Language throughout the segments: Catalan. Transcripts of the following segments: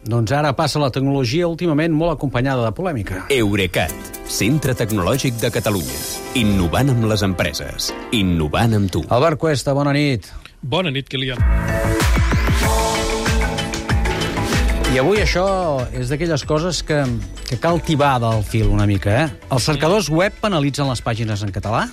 Doncs ara passa la tecnologia últimament molt acompanyada de polèmica. Eurecat, centre tecnològic de Catalunya. Innovant amb les empreses. Innovant amb tu. Albert Cuesta, bona nit. Bona nit, Kilian. I avui això és d'aquelles coses que, que cal tibar del fil una mica, eh? Els cercadors web penalitzen les pàgines en català?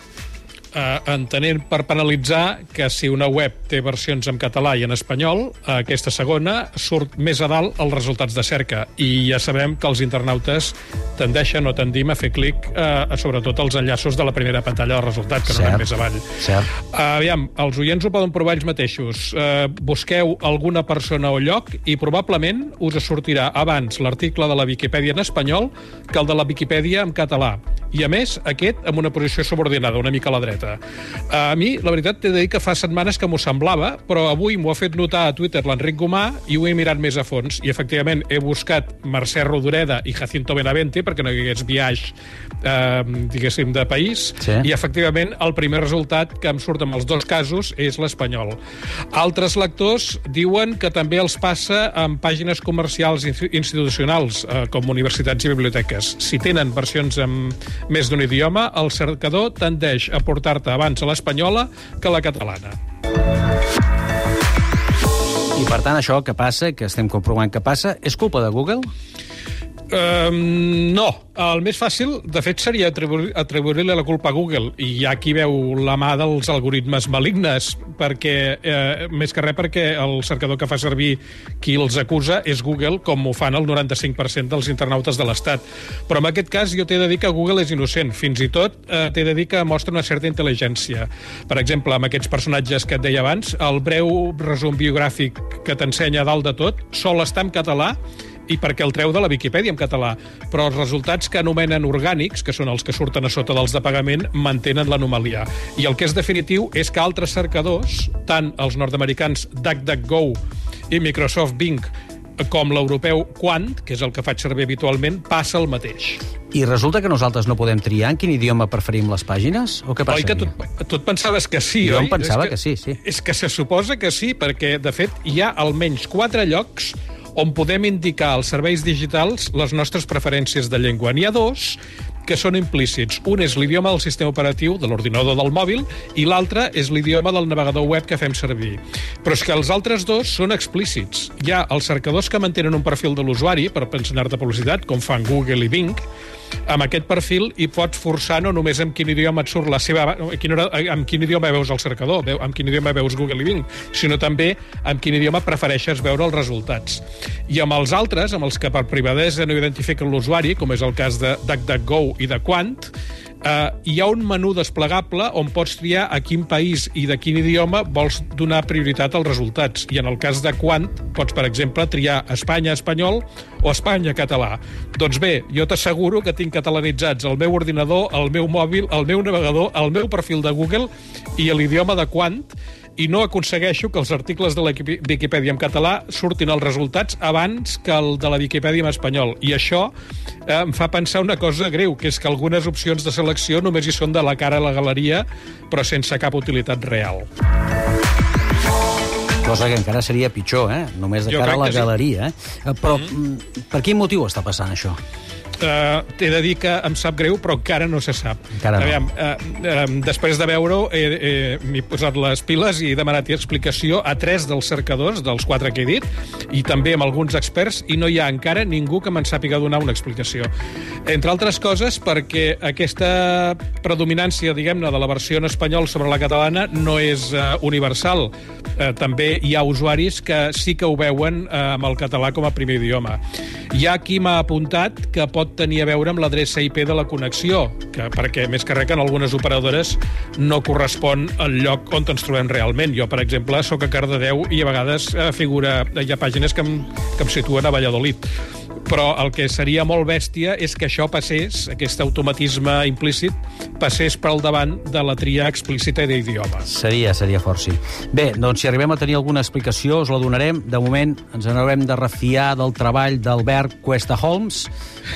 Uh, entenent per penalitzar que si una web té versions en català i en espanyol, uh, aquesta segona surt més a dalt els resultats de cerca. I ja sabem que els internautes tendeixen o tendim a fer clic uh, sobretot als enllaços de la primera pantalla del resultat, que no anem més avall. Cert. Uh, aviam, els oients ho poden provar ells mateixos. Uh, busqueu alguna persona o lloc i probablement us sortirà abans l'article de la Viquipèdia en espanyol que el de la Viquipèdia en català. I, a més, aquest amb una posició subordinada, una mica a la dreta. A mi, la veritat, t'he de dir que fa setmanes que m'ho semblava, però avui m'ho ha fet notar a Twitter l'Enric Gomà i ho he mirat més a fons. I, efectivament, he buscat Mercè Rodoreda i Jacinto Benavente perquè no hi hagués viatge, eh, diguéssim, de país. Sí. I, efectivament, el primer resultat que em surt amb els dos casos és l'espanyol. Altres lectors diuen que també els passa amb pàgines comercials institucionals, eh, com universitats i biblioteques. Si tenen versions en més d'un idioma, el cercador tendeix a portar-te abans a l'espanyola que a la catalana. I per tant, això que passa, que estem comprovant que passa, és culpa de Google? Um, no. El més fàcil, de fet, seria atribuir- atribuir-li la culpa a Google. I ha qui veu la mà dels algoritmes malignes, perquè, eh, més que res perquè el cercador que fa servir qui els acusa és Google, com ho fan el 95% dels internautes de l'Estat. Però en aquest cas jo t'he de dir que Google és innocent. Fins i tot eh, t'he de dir que mostra una certa intel·ligència. Per exemple, amb aquests personatges que et deia abans, el breu resum biogràfic que t'ensenya dalt de tot sol estar en català i perquè el treu de la Viquipèdia en català. Però els resultats que anomenen orgànics, que són els que surten a sota dels de pagament, mantenen l'anomalia. I el que és definitiu és que altres cercadors, tant els nord-americans DuckDuckGo i Microsoft Bing, com l'europeu Quant, que és el que faig servir habitualment, passa el mateix. I resulta que nosaltres no podem triar en quin idioma preferim les pàgines? O què passa Oi que tu, tu et pensaves que sí, Jo oi? em pensava És que sí, sí. És que se suposa que sí, perquè, de fet, hi ha almenys quatre llocs on podem indicar als serveis digitals les nostres preferències de llengua. N'hi ha dos que són implícits. Un és l'idioma del sistema operatiu de l'ordinador del mòbil i l'altre és l'idioma del navegador web que fem servir. Però és que els altres dos són explícits. Hi ha els cercadors que mantenen un perfil de l'usuari per pensionar-te publicitat, com fan Google i Bing, amb aquest perfil i pots forçar no només amb quin idioma et surt la seva... Quin hora, amb quin idioma veus el cercador, amb quin idioma veus Google i Bing, sinó també amb quin idioma prefereixes veure els resultats. I amb els altres, amb els que per privadesa no identifiquen l'usuari, com és el cas de DuckDuckGo i de Quant, eh, hi ha un menú desplegable on pots triar a quin país i de quin idioma vols donar prioritat als resultats. I en el cas de Quant, pots, per exemple, triar Espanya espanyol o Espanya català. Doncs bé, jo t'asseguro que tinc catalanitzats el meu ordinador, el meu mòbil, el meu navegador, el meu perfil de Google i l'idioma de Quant, i no aconsegueixo que els articles de la Viquipèdia en català surtin els resultats abans que el de la Viquipèdia en espanyol. I això eh, em fa pensar una cosa greu, que és que algunes opcions de selecció només hi són de la cara a la galeria, però sense cap utilitat real. Cosa que encara seria pitjor, eh? Només de Jo cara a la que sí. galeria, eh? Però mm. per quin motiu està passant això? Uh, T'he de dir que em sap greu, però encara no se sap. Encara no. Aviam, uh, uh, després de veure-ho, he- he- m'he posat les piles i he demanat explicació a tres dels cercadors, dels quatre que he dit, i també amb alguns experts, i no hi ha encara ningú que me'n sàpiga donar una explicació. Entre altres coses, perquè aquesta predominància, diguem-ne, de la versió en espanyol sobre la catalana no és uh, universal. Uh, també hi ha usuaris que sí que ho veuen uh, amb el català com a primer idioma. Hi ha qui m'ha apuntat que pot tenir a veure amb l'adreça IP de la connexió, que, perquè més que res que en algunes operadores no correspon al lloc on ens trobem realment. Jo, per exemple, sóc a Cardedeu i a vegades eh, figura, hi ha pàgines que em, que em situen a Valladolid. Però el que seria molt bèstia és que això passés, aquest automatisme implícit, passés pel davant de la tria explícita d'idiomes. Seria, seria fort, sí. Bé, doncs si arribem a tenir alguna explicació us la donarem. De moment ens n'haurem de refiar del treball d'Albert Cuesta Holmes,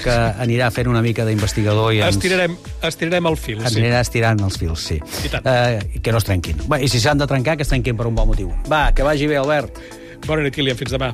que anirà fent una mica d'investigador i ens, Estirarem, estirarem el fil, ens sí. anirà estirant els fils, sí. I tant. Eh, que no es trenquin. Bé, I si s'han de trencar, que es trenquin per un bon motiu. Va, que vagi bé, Albert. Bona nit, Kilian. Fins demà.